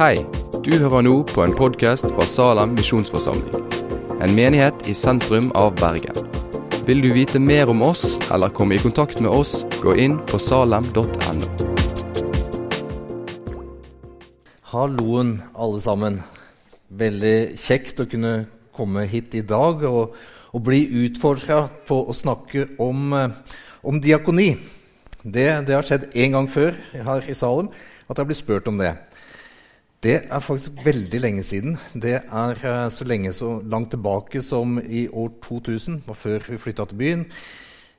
Hei, du hører nå på en podkast fra Salem misjonsforsamling. En menighet i sentrum av Bergen. Vil du vite mer om oss eller komme i kontakt med oss, gå inn på salem.no. Halloen, alle sammen. Veldig kjekt å kunne komme hit i dag og, og bli utfordra på å snakke om, eh, om diakoni. Det, det, har skjedd én gang før her i Salem at jeg har blitt spurt om det. Det er faktisk veldig lenge siden. Det er eh, så lenge så langt tilbake som i år 2000, og før vi flytta til byen.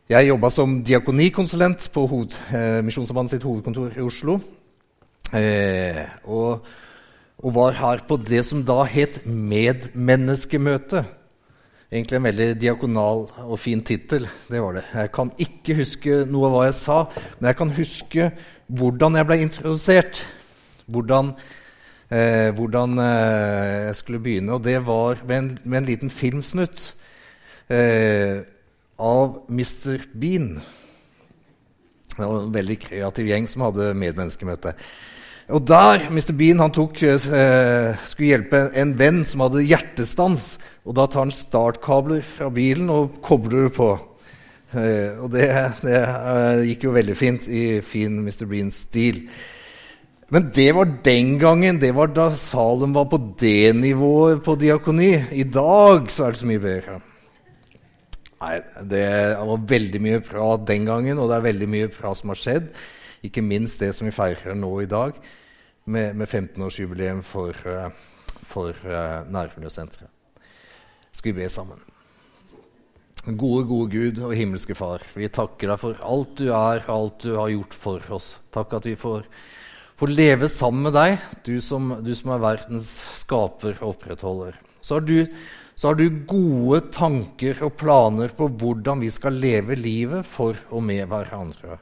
Jeg jobba som diakonikonsulent på hoved, eh, Misjonssambandet sitt hovedkontor i Oslo. Eh, og, og, var her på det som da het medmenneskemøte. Egentlig en veldig diakonal og fin tittel. Det var det. Jeg kan ikke huske noe av hva jeg sa, men jeg kan huske hvordan jeg ble introdusert. Hvordan eh, hvordan eh, jeg skulle begynne. Og det var med en, med en liten filmsnutt eh, av Mr. Bean. Det var en veldig kreativ gjeng som hadde medmenneskemøte. Og der Mr. Bean han tok, eh, skulle hjelpe en venn som hadde hjertestans. Og da tar han startkabler fra bilen og kobler det på. Eh, og det, det eh, gikk jo veldig fint i fin Mr. Beans stil. Men det var den gangen. Det var da Salem var på det nivået på diakoni. I dag så er det så mye bedre. Nei, Det var veldig mye bra den gangen, og det er veldig mye bra som har skjedd. Ikke minst det som vi feirer nå i dag, med, med 15-årsjubileum for, eh, for uh, Nærmiljøsenteret. Skal vi be sammen? Gode, gode Gud og himmelske Far, vi takker deg for alt du er, og alt du har gjort for oss. Takk at vi får få leve sammen med deg, du som, du som er verdens skaper og opprettholder. Så har, du, så har, du, gode tanker og planer på hvordan vi skal leve livet for og med hverandre.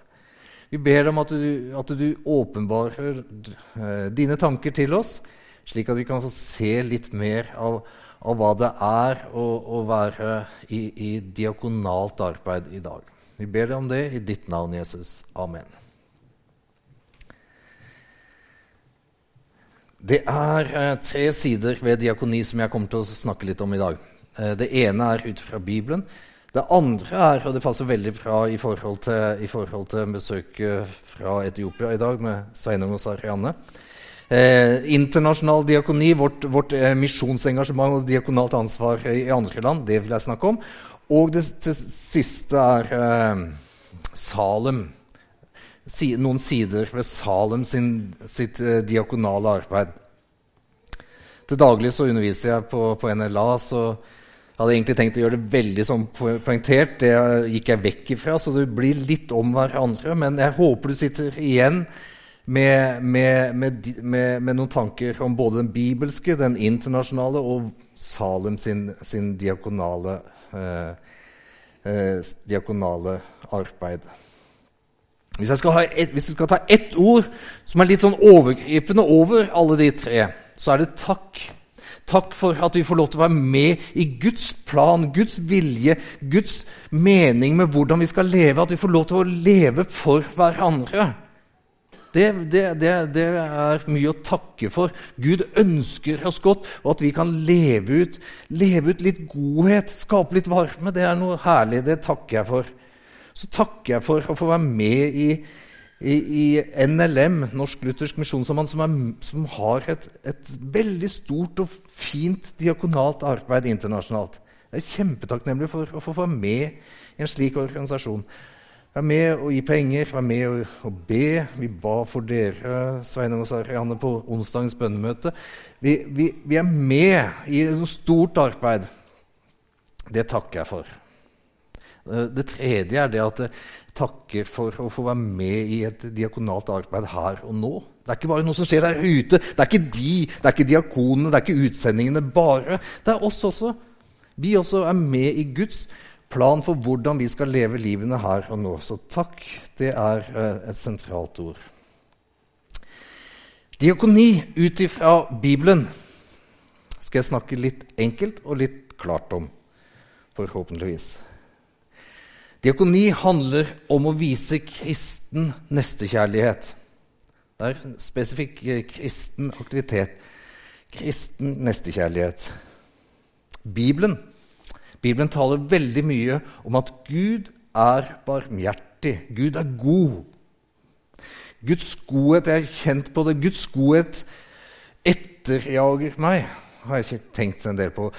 Vi ber om at du, at du åpenbarer eh, dine tanker til oss, slik at vi kan få se litt mer av, av hva det er å, å være i, i diakonalt arbeid i dag. Vi ber deg om det i ditt navn, Jesus. Amen. Det er eh, tre sider ved diakoni som jeg kommer til å snakke litt om i dag. Eh, det ene er ut fra Bibelen. Det andre er, og det passer veldig bra i forhold til, i forhold til besøket fra Etiopia i dag med Sveinung og Sarianne. Eh, internasjonal diakoni, vårt, vårt eh, misjonsengasjement og diakonalt ansvar i, i, andre land, det vil jeg snakke om. Og det, det siste er eh, Salem noen sider ved Salem sin, sitt eh, diakonale arbeid. Til daglig så underviser jeg på, på NLA, så jeg hadde egentlig tenkt å gjøre det veldig sånn poengtert. Det gikk jeg vekk ifra, så det blir litt om hverandre. Men jeg håper du sitter igjen med, med, med, med noen tanker om både den bibelske, den internasjonale og Salem sin, sin diakonale, eh, eh, diakonale arbeid. Hvis jeg, et, hvis jeg, skal ta ett ord som er litt sånn overgripende over alle de tre, så er det takk. Takk for at vi får lov til å være med i Guds plan, Guds vilje, Guds mening med hvordan vi skal leve. At vi får lov til å leve for hverandre. Det, det, det, det er mye å takke for. Gud ønsker oss godt, og at vi kan leve ut, leve ut litt godhet, skape litt varme. Det er noe herlig. Det takker jeg for så takker jeg for å få være med i, i, i NLM, Norsk Luthersk Misjonssamband, som, som, har et, et, veldig stort og fint diakonalt arbeid internasjonalt. Jeg er kjempetakknemlig for å få være med i en slik organisasjon. Vær med og gi penger, vær med og be. Vi ba for dere, Sveinung og Sarianne, på onsdagens bønnemøte. Vi, vi, vi er med i et stort arbeid. Det takker jeg for. Eh, det tredje er det at jeg takker for å få være med i et diakonalt arbeid her og nå. Det er ikke bare noe som skjer der ute. Det er ikke de, det er ikke diakonene, det er ikke utsendingene bare. Det er oss også. Vi også er med i Guds plan for hvordan vi skal leve livene her og nå. Så takk, det er eh, et sentralt ord. Diakoni ut ifra Bibelen skal jeg snakke litt enkelt og litt klart om, forhåpentligvis. Diakoni handler om å vise kristen nestekjærlighet. Det er spesifikk eh, kristen aktivitet. Kristen nestekjærlighet. Bibelen, Bibelen taler veldig mye om at Gud er barmhjertig. Gud er god. Guds godhet, jeg er kjent på det. Guds godhet etterjager meg, har jeg ikke tenkt en del på.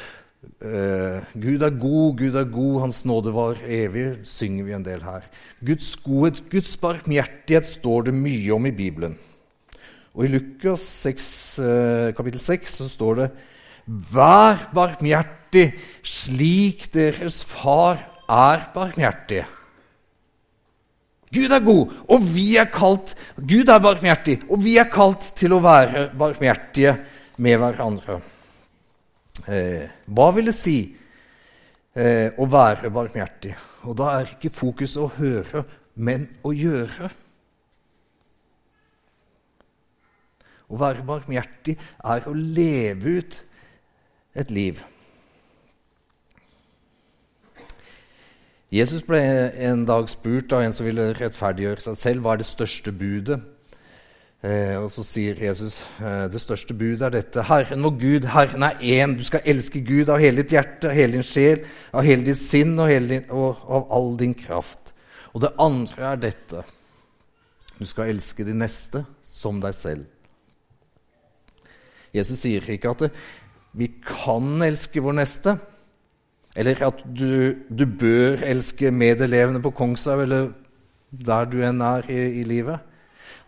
Uh, Gud er god, Gud er god, Hans nåde var evig, synger vi en del her. Guds godhet, Guds barmhjertighet står det mye om i Bibelen. Og i Lukas 6, uh, kapittel 6 så står det Vær barmhjertig slik deres far er barmhjertig. Gud er god, og vi er kalt Gud er barmhjertig, og vi er kalt til å være barmhjertige med hverandre. Eh, hva vil det si eh, å være barmhjertig? Og da er ikke fokus å høre, men å gjøre. Å være barmhjertig er å leve ut et liv. Jesus ble en dag spurt av en som ville rettferdiggjøre seg selv, hva er det største budet? Eh, og så sier Jesus eh, det største budet er dette. Herren vår Gud, Herren er én. Du skal elske Gud av hele ditt hjerte, av hele din sjel, av hele ditt sinn og, din, og av all din kraft. Og det andre er dette. Du skal elske de neste som deg selv. Jesus sier ikke at vi kan elske vår neste. Eller at du, du bør elske medelevene på Kongshaug eller der du enn er i, i, livet.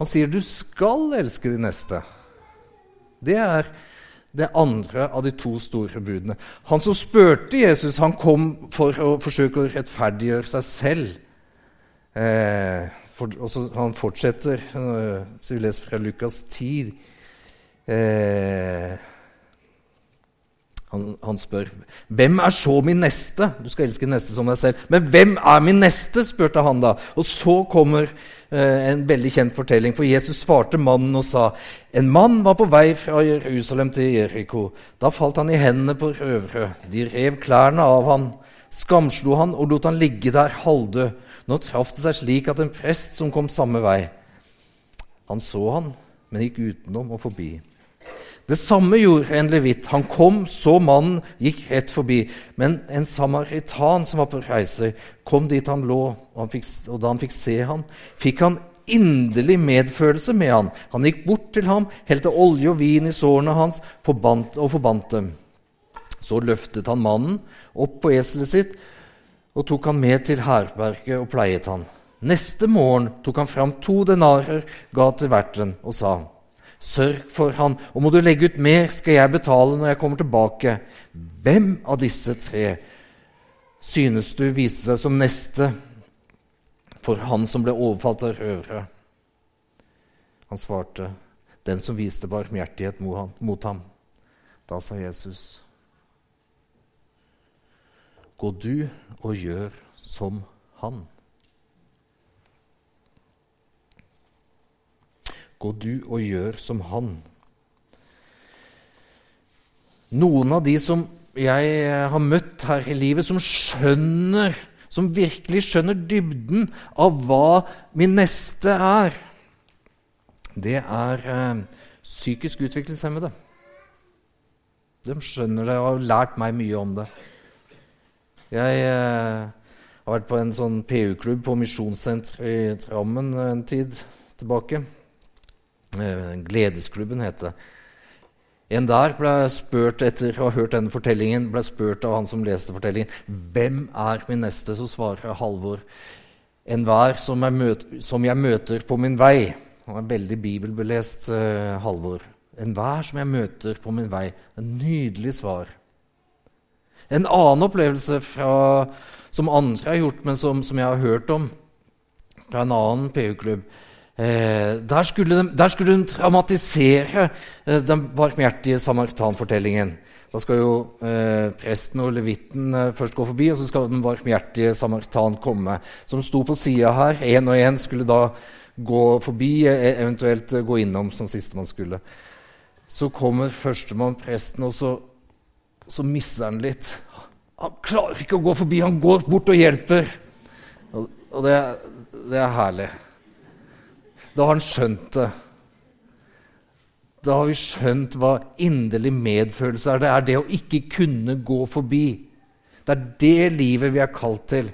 Han sier du skal elske de neste. Det er det andre av de to store budene. Han som spurte Jesus, han kom for å forsøke å rettferdiggjøre seg selv. Eh, for, så, han fortsetter, eh, så vi leser fra Lukas 10. Eh, han, han, spør hvem er så min neste. Du skal elske neste som deg selv. Men hvem er min neste? spurte han da. Og så kommer eh, en veldig kjent fortelling. For Jesus svarte mannen og sa en mann var på vei fra Jerusalem til Jeriko. Da falt han i hendene på røvere. De rev klærne av han, skamslo han og lot han ligge der halvdød. Nå traff det seg slik at en prest som kom samme vei Han så han, men gikk utenom og forbi. Det samme gjorde en levitt. Han kom, så mannen, gikk rett forbi. Men en samaritan som var på reise, kom dit han lå, og, han fikk, og da han fikk se ham, fikk han inderlig medfølelse med ham. Han gikk bort til ham, helte olje og vin i sårene hans forbandt, og forbandt dem. Så løftet han mannen opp på eselet sitt og tok han med til herberget og pleiet han. Neste morgen tok han fram to denarer, ga til verten og sa:" Sørg for han, og må du legge ut mer, skal jeg betale når jeg kommer tilbake. Hvem av disse tre synes du viste seg som neste for han som ble overfalt av røvere? Han svarte, den som viste barmhjertighet mot ham. Da sa Jesus, gå du og gjør som han. Gå du og gjør som han. Noen av de som jeg har møtt her i livet, som skjønner, som virkelig skjønner dybden av hva min neste er, det er eh, psykisk utviklingshemmede. De skjønner det og har lært meg mye om det. Jeg eh, har vært på en sånn PU-klubb på Misjonssenteret i Trammen en tid tilbake. Eh, Gledesklubben het det. En der ble spurt etter å ha hørt denne fortellingen, ble spurt av han som leste fortellingen, 'Hvem er min neste?' Så svarer Halvor, 'Enhver som, som jeg møter på min vei'. Han er veldig bibelbelest, uh, Halvor. 'Enhver som jeg møter på min vei'. En nydelig svar. En annen opplevelse fra, som andre har gjort, men som, som jeg har hørt om, fra en annen PU-klubb, Eh, der, skulle de, der, skulle hun dramatisere eh, den barmhjertige samaritanfortellingen. Da skal jo eh, presten og levitten eh, først gå forbi, og så skal den barmhjertige samaritan komme. Som sto på sida her. Én og én skulle da gå forbi, eventuelt gå innom som sistemann skulle. Så kommer førstemann, presten, og så, så misser han litt. Han klarer ikke å gå forbi, han går bort og hjelper. Og, og det, det er herlig. Da har han skjønt det. da har vi skjønt hva inderlig medfølelse er. Det er det å ikke kunne gå forbi. Det er det livet vi er kalt til.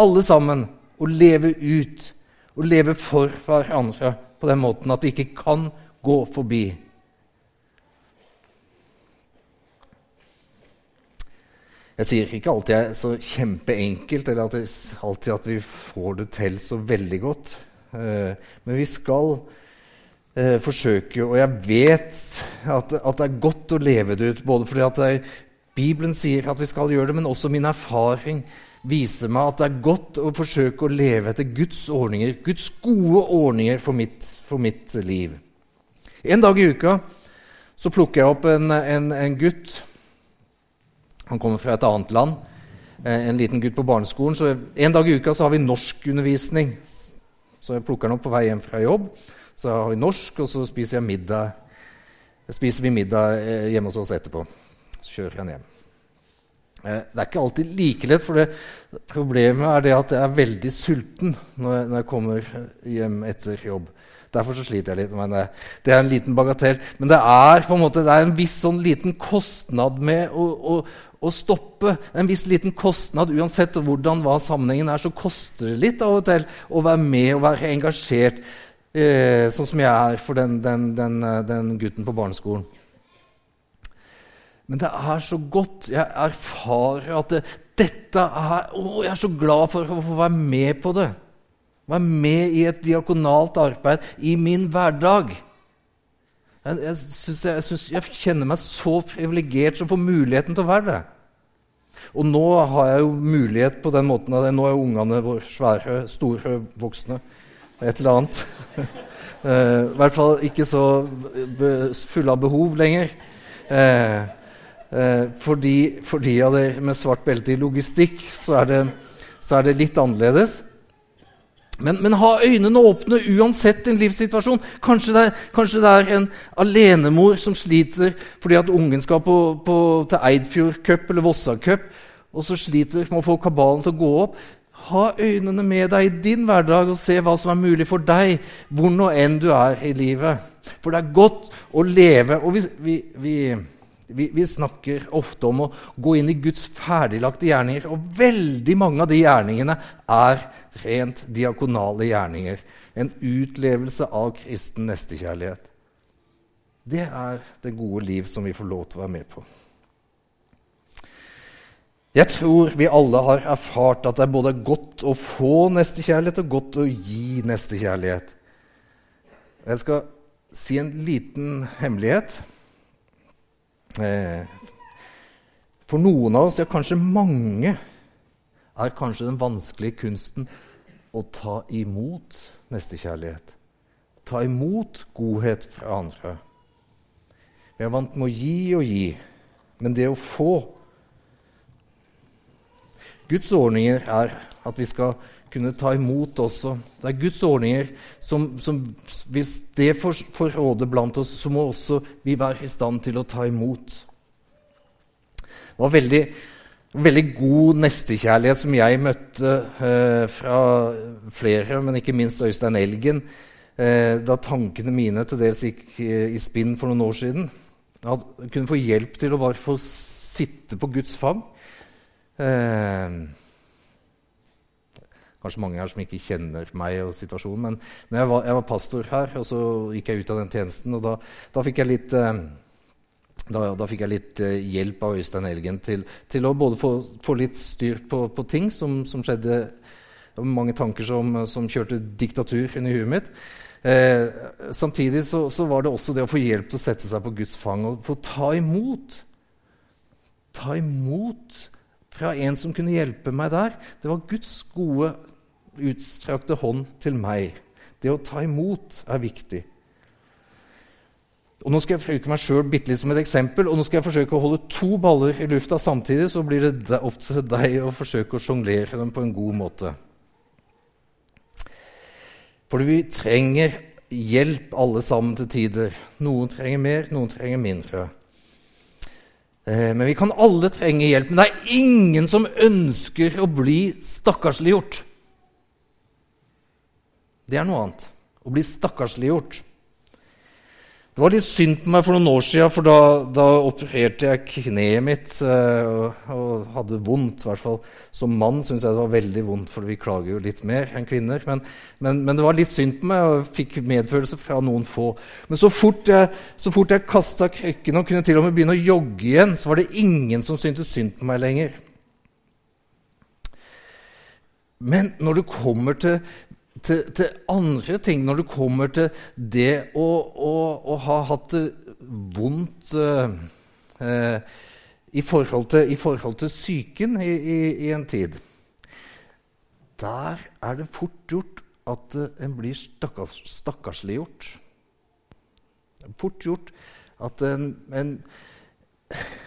Alle sammen. Å leve ut. Å leve for hverandre på den måten at vi ikke kan gå forbi. Jeg sier ikke alltid det er så kjempeenkelt, eller at alltid at vi får det til så veldig godt. Eh, men vi skal eh, forsøke, og jeg vet at, det er godt å leve det ut. Både fordi at er, Bibelen sier at vi skal gjøre det, men også min erfaring viser meg at det er godt å forsøke å leve etter Guds ordninger, Guds gode ordninger for mitt, for mitt liv. En dag i uka så plukker jeg opp en, en, en gutt. Han kommer fra et annet land. Eh, en liten gutt på barneskolen. Så en dag i uka så har vi norskundervisning. Så jeg plukker den opp på vei hjem fra jobb. Så har vi norsk, og så spiser, jeg middag. spiser vi middag eh, hjemme hos oss etterpå. Så kjører han hjem. Eh, det er ikke alltid like lett, for det, problemet er det at jeg er veldig sulten jeg, når jeg kommer hjem etter jobb. Derfor så sliter jeg litt. men det, det, er en liten bagatell. Men det er på en måte, det er en viss sånn liten kostnad med å, å, å stoppe. En viss liten kostnad, uansett hvordan hva sammenhengen er, så koster det litt av og til å være med og være engasjert, eh, sånn som jeg er for den, den, den, den gutten på barneskolen. Men det er så godt. Jeg erfarer at det, dette er Å, jeg er så glad for å få være med på det. Være med i et diakonalt arbeid i min hverdag. Jeg, jeg, synes jeg, jeg, synes jeg kjenner meg så privilegert som får muligheten til å være det. Og nå har jeg jo mulighet på den måten at nå er ungene våre svære, store, voksne. Et eller annet. Eh, I hvert fall ikke så fulle av behov lenger. for, de, fordi, fordi av dere med svart belte i logistikk så er det, så er det litt annerledes. Men, men, ha øynene åpne uansett din livssituasjon. Kanskje det, er, kanskje det er en alenemor som sliter fordi at ungen skal på, på, til Eidfjord Cup eller Vossa Cup, og så sliter med å få kabalen til å gå opp. Ha øynene med deg i din hverdag og se hva som er mulig for deg, hvor nå enn du er i livet. For det er godt å leve. Og vi, vi, vi vi, vi, snakker ofte om å gå inn i Guds ferdiglagte gjerninger. Og veldig mange av de gjerningene er rent diakonale gjerninger. En utlevelse av kristen nestekjærlighet. Det er det gode liv som vi får lov til å være med på. Jeg tror vi alle har erfart at det er både godt å få nestekjærlighet og godt å gi nestekjærlighet. Jeg skal si en liten hemmelighet. Eh, for noen av oss, ja, kanskje mange, er kanskje den vanskelige kunsten å ta imot nestekjærlighet. Ta imot godhet fra andre. Vi er vant med å gi og gi, men det å få Guds ordninger er at vi skal kunne ta imot også. Det er Guds ordninger som, som Hvis det får, får råde blant oss, så må også vi være i stand til å ta imot. Det var veldig, veldig god nestekjærlighet som jeg møtte eh, fra flere, men ikke minst Øystein Elgen, eh, da tankene mine til dels gikk eh, i spinn for noen år siden. Jeg kunne få hjelp til å bare få sitte på Guds fang. Eh, kanskje mange her som ikke kjenner meg og situasjonen. Men, men jeg, var, jeg, var, pastor her, og så gikk jeg ut av den tjenesten. Og da, da fikk jeg litt, eh, da, da, fikk jeg litt eh, hjelp av Øystein Elgen til, til å både få, få, litt styr på, på ting som, som, skjedde. Mange tanker som, som kjørte diktatur inni huet mitt. Eh, samtidig så, så, var det også det å få hjelp til å sette seg på Guds fang og få ta imot. Ta imot fra en som kunne hjelpe meg der. Det var Guds gode utstrakte hånd til meg. Det å ta imot er viktig. Og Nå skal jeg bruke meg sjøl litt som et eksempel, og nå skal jeg forsøke å holde to baller i lufta samtidig. Så blir det opp til deg å forsøke å sjonglere dem på en god måte. Fordi vi trenger hjelp alle sammen til tider. Noen trenger mer, noen trenger mindre. Eh, men vi kan alle trenge hjelp. Men det er ingen som ønsker å bli stakkarsliggjort. Det er noe annet. Å bli stakkarsliggjort. Det var litt synd på meg for noen år siden, for da, da opererte jeg kneet mitt eh, og, og, hadde vondt. I hvert fall som mann syns jeg det var veldig vondt, for vi klager jo litt mer enn kvinner. Men, men, men det var litt synd på meg, og jeg fikk medfølelse fra noen få. Men så fort jeg, så fort jeg kasta krykken og kunne til og med begynne å jogge igjen, så var det ingen som syntes synd på meg lenger. Men når det kommer til til, til, andre ting når det kommer til det å, å, å ha hatt det vondt eh, eh, i, forhold til, i forhold til psyken i, i, i, en tid. Der er det fort gjort at uh, en blir stakkars, stakkarsliggjort. Fort gjort at en, en,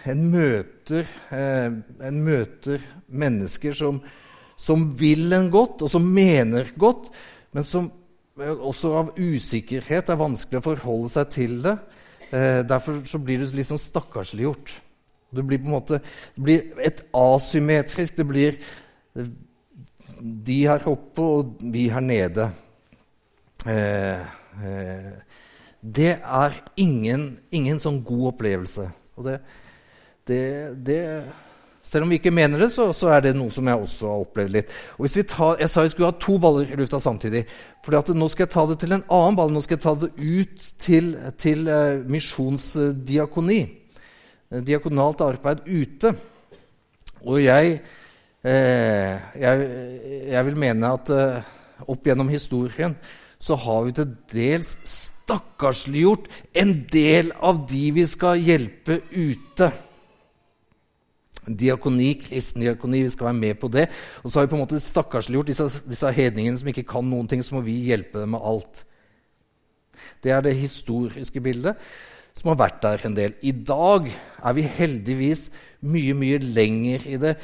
en, møter, eh, en møter mennesker som som vil en godt, og som mener godt, men som også av usikkerhet er vanskelig å forholde seg til det. Eh, derfor blir du liksom sånn stakkarsliggjort. Du blir på en måte det blir et asymmetrisk Det blir de her oppe og vi her nede. Eh, eh, det er ingen, ingen sånn god opplevelse. Og det, det, det selv om vi ikke mener det, så, så, er det noe som jeg også har opplevd litt. Og tar, Jeg sa vi skulle ha to baller i lufta samtidig. For nå skal jeg ta det til en annen ball. Nå skal jeg ta det ut til, til uh, misjonsdiakoni. Uh, diakonalt arbeid ute. Og jeg, uh, jeg, jeg, vil mene at opp gjennom historien så har vi til dels stakkarsliggjort en del av de vi skal hjelpe ute diakoni, kristen diakoni, vi skal være med på det. Og så har vi på en måte stakkarsliggjort disse, disse hedningene som ikke kan noen ting. Så må vi hjelpe dem med alt. Det er det historiske bildet som har vært der en del. I dag er vi heldigvis mye, mye lenger i det.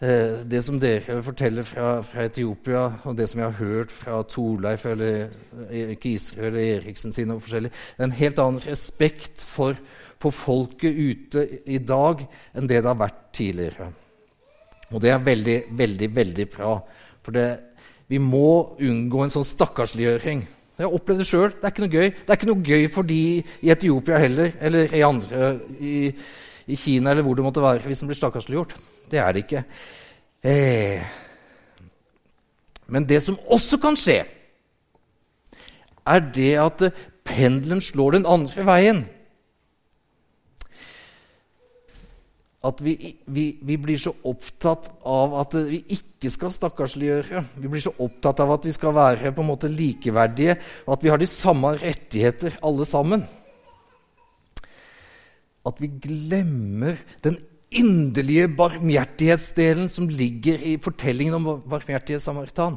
Eh, det som dere forteller fra, fra, Etiopia, og det som jeg har hørt fra Torleif eller Erik Israel eller Eriksen sine og forskjellig, det er en helt annen respekt for for folket ute i dag enn det det har vært tidligere. Og det er veldig, veldig, veldig bra. For det, vi må unngå en sånn stakkarsliggjøring. Jeg har opplevd det sjøl. Det er ikke noe gøy. Det er ikke noe gøy for de i Etiopia heller, eller i andre i, i Kina eller hvor det måtte være, hvis den blir stakkarsliggjort. Det er det ikke. Eh. Men det som også kan skje, er det at pendelen slår den andre veien. At vi, vi, vi, blir så opptatt av at vi ikke skal stakkarsliggjøre. Vi blir så opptatt av at vi skal være på en måte likeverdige, og at vi har de samme rettigheter alle sammen. At vi glemmer den inderlige barmhjertighetsdelen som ligger i fortellingen om barmhjertige samaritan.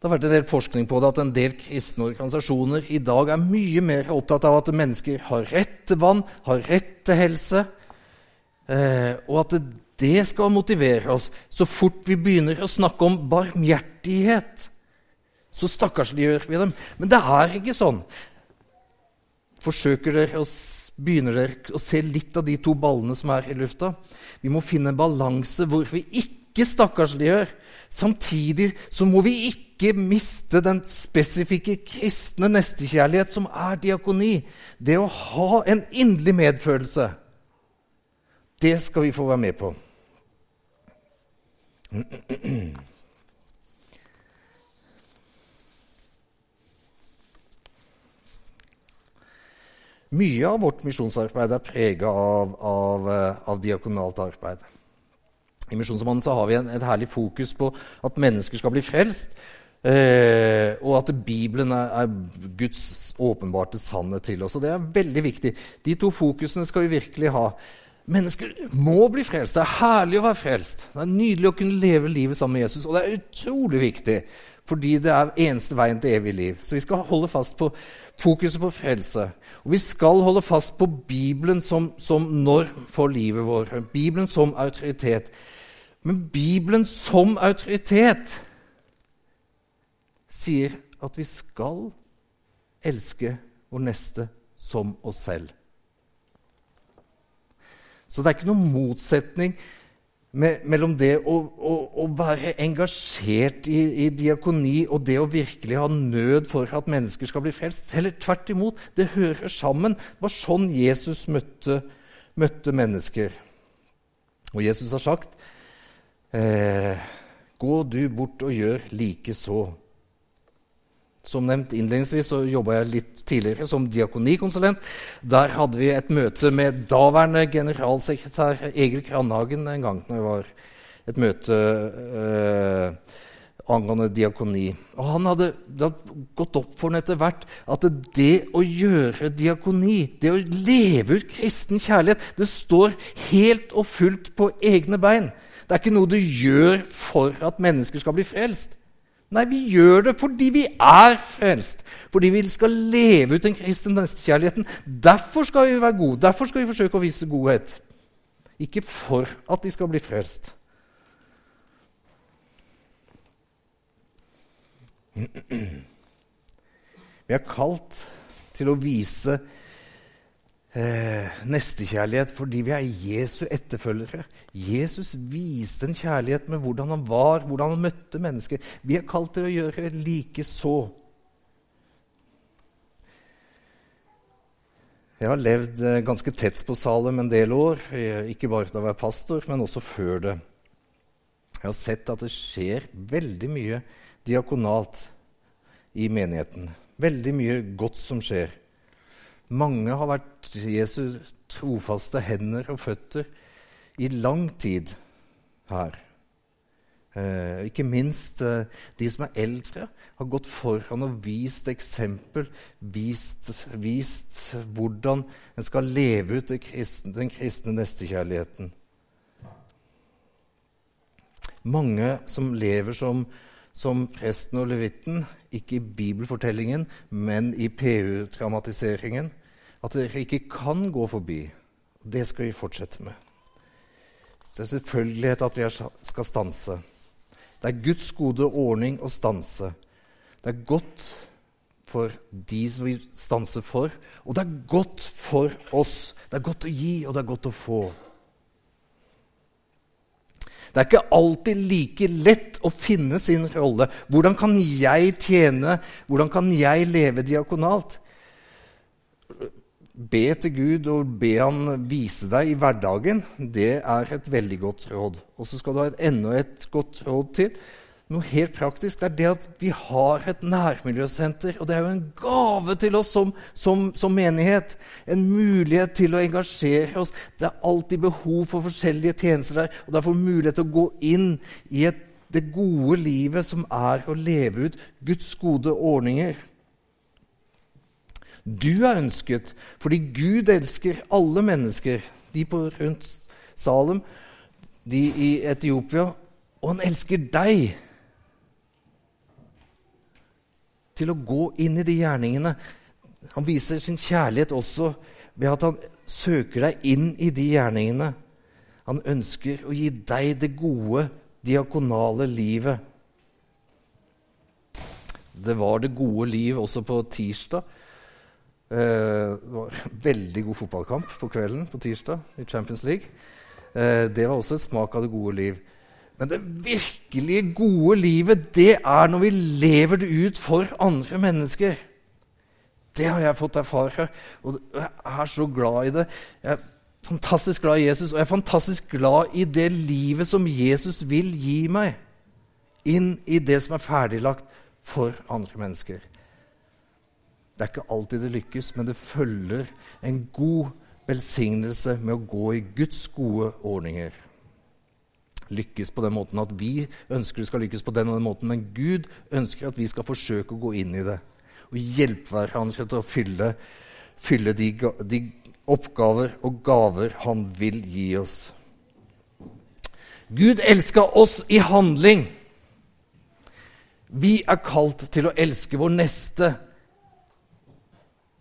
Det har vært en del forskning på det at en del kristne organisasjoner i dag er mye mer opptatt av at mennesker har rett til vann, har rett til helse, og at det skal motivere oss så fort vi begynner å snakke om barmhjertighet. Så stakkarsliggjør vi dem. Men det er ikke sånn. Forsøker dere å, begynner dere å se litt av de to ballene som er i lufta? Vi må finne en balanse hvor vi ikke stakkarsliggjør. Samtidig så må vi ikke miste den spesifikke kristne nestekjærlighet som er diakoni. Det å ha en inderlig medfølelse. Det skal vi få være med på. Mye av vårt misjonsarbeid er prega av, av, av, diakonalt arbeid. I Misjonsmannen har vi en, et herlig fokus på at mennesker skal bli frelst, eh, og at Bibelen er, er Guds åpenbarte sannhet til oss. Og Det er veldig viktig. De to fokusene skal vi virkelig ha. Mennesker må bli frelst. Det er herlig å være frelst. Det er nydelig å kunne leve livet sammen med Jesus. Og det er utrolig viktig, fordi det er eneste veien til evig liv. Så vi skal holde fast på fokuset på frelse. Og vi skal holde fast på Bibelen som, som norm for livet vårt. Bibelen som autoritet. Men Bibelen som autoritet sier at vi skal elske vår neste som oss selv. Så det er ikke noen motsetning mellom det å, å, å, være engasjert i, i, diakoni og det å virkelig ha nød for at mennesker skal bli frelst. Eller tvert imot. Det hører sammen. Det var sånn Jesus møtte, møtte mennesker. Og Jesus har sagt eh, Gå du bort og gjør like så. Som nevnt innledningsvis så jobba jeg litt tidligere som diakonikonsulent. Der hadde vi et møte med daværende generalsekretær Egil Kranhagen en gang. når det var et møte eh, angående diakoni. Og han hadde, det hadde gått opp for ham etter hvert at det å gjøre diakoni, det å leve ut kristen kjærlighet, det står helt og fullt på egne bein. Det er ikke noe du gjør for at mennesker skal bli frelst. Nei, vi gjør det fordi vi er frelst. Fordi vi skal leve ut den kristne nestekjærligheten. Derfor skal vi være gode. Derfor skal vi forsøke å vise godhet. Ikke for at de skal bli frelst. Vi er kalt til å vise eh, nestekjærlighet fordi vi er Jesu etterfølgere. Jesus viste en kjærlighet med hvordan han var, hvordan han møtte mennesker. Vi er kalt til å gjøre like så. Jeg har levd eh, ganske tett på Salem en del år, eh, ikke bare da jeg var pastor, men også før det. Jeg har sett at det skjer veldig mye diakonalt i menigheten. Veldig mye godt som skjer. Mange har vært Jesus trofaste hender og føtter i lang tid her. Eh, ikke minst eh, de som er eldre, har gått foran og vist eksempel. Vist, vist hvordan en skal leve ut kristne, den kristne nestekjærligheten. Mange som lever som, som presten og levitten, ikke i bibelfortellingen, men i PU-traumatiseringen, at dere ikke kan gå forbi. Det skal vi fortsette med. Det er selvfølgelighet at vi skal stanse. Det er Guds gode ordning å stanse. Det er godt for de som vi stanser for, og det er godt for oss. Det er godt å gi, og det er godt å få. Det er ikke alltid like lett å finne sin rolle. Hvordan kan jeg tjene? Hvordan kan jeg leve diakonalt? Be til Gud og be Han vise deg i hverdagen, det er et veldig godt råd. Og så skal du ha et, enda et godt råd til. Noe helt praktisk. Det er det at vi har et nærmiljøsenter. Og det er jo en gave til oss som, som, som menighet. En mulighet til å engasjere oss. Det er alltid behov for forskjellige tjenester der. Og derfor mulighet til å gå inn i et, det gode livet som er å leve ut Guds gode ordninger. Du er ønsket fordi Gud elsker alle mennesker, de på rundt Salem, de i Etiopia, og han elsker deg. Til å gå inn i de gjerningene. Han viser sin kjærlighet også ved at han søker deg inn i de gjerningene. Han ønsker å gi deg det gode, diakonale livet. Det var det gode liv også på tirsdag. Eh, det var en veldig god fotballkamp på kvelden på tirsdag i Champions League. Eh, det var også et smak av det gode liv. Men det virkelige gode livet, det er når vi lever det ut for andre mennesker. Det har jeg fått erfare, og jeg er så glad i det. Jeg er fantastisk glad i Jesus, og jeg er fantastisk glad i det livet som Jesus vil gi meg. Inn i det som er ferdiglagt for andre mennesker. Det er ikke alltid det lykkes, men det følger en god velsignelse med å gå i Guds gode ordninger. Lykkes på den måten at vi ønsker det skal lykkes på den og den måten, men Gud ønsker at vi skal forsøke å gå inn i det og hjelpe hverandre til å fylle, fylle de, de oppgaver og gaver Han vil gi oss. Gud elska oss i handling. Vi er kalt til å elske vår neste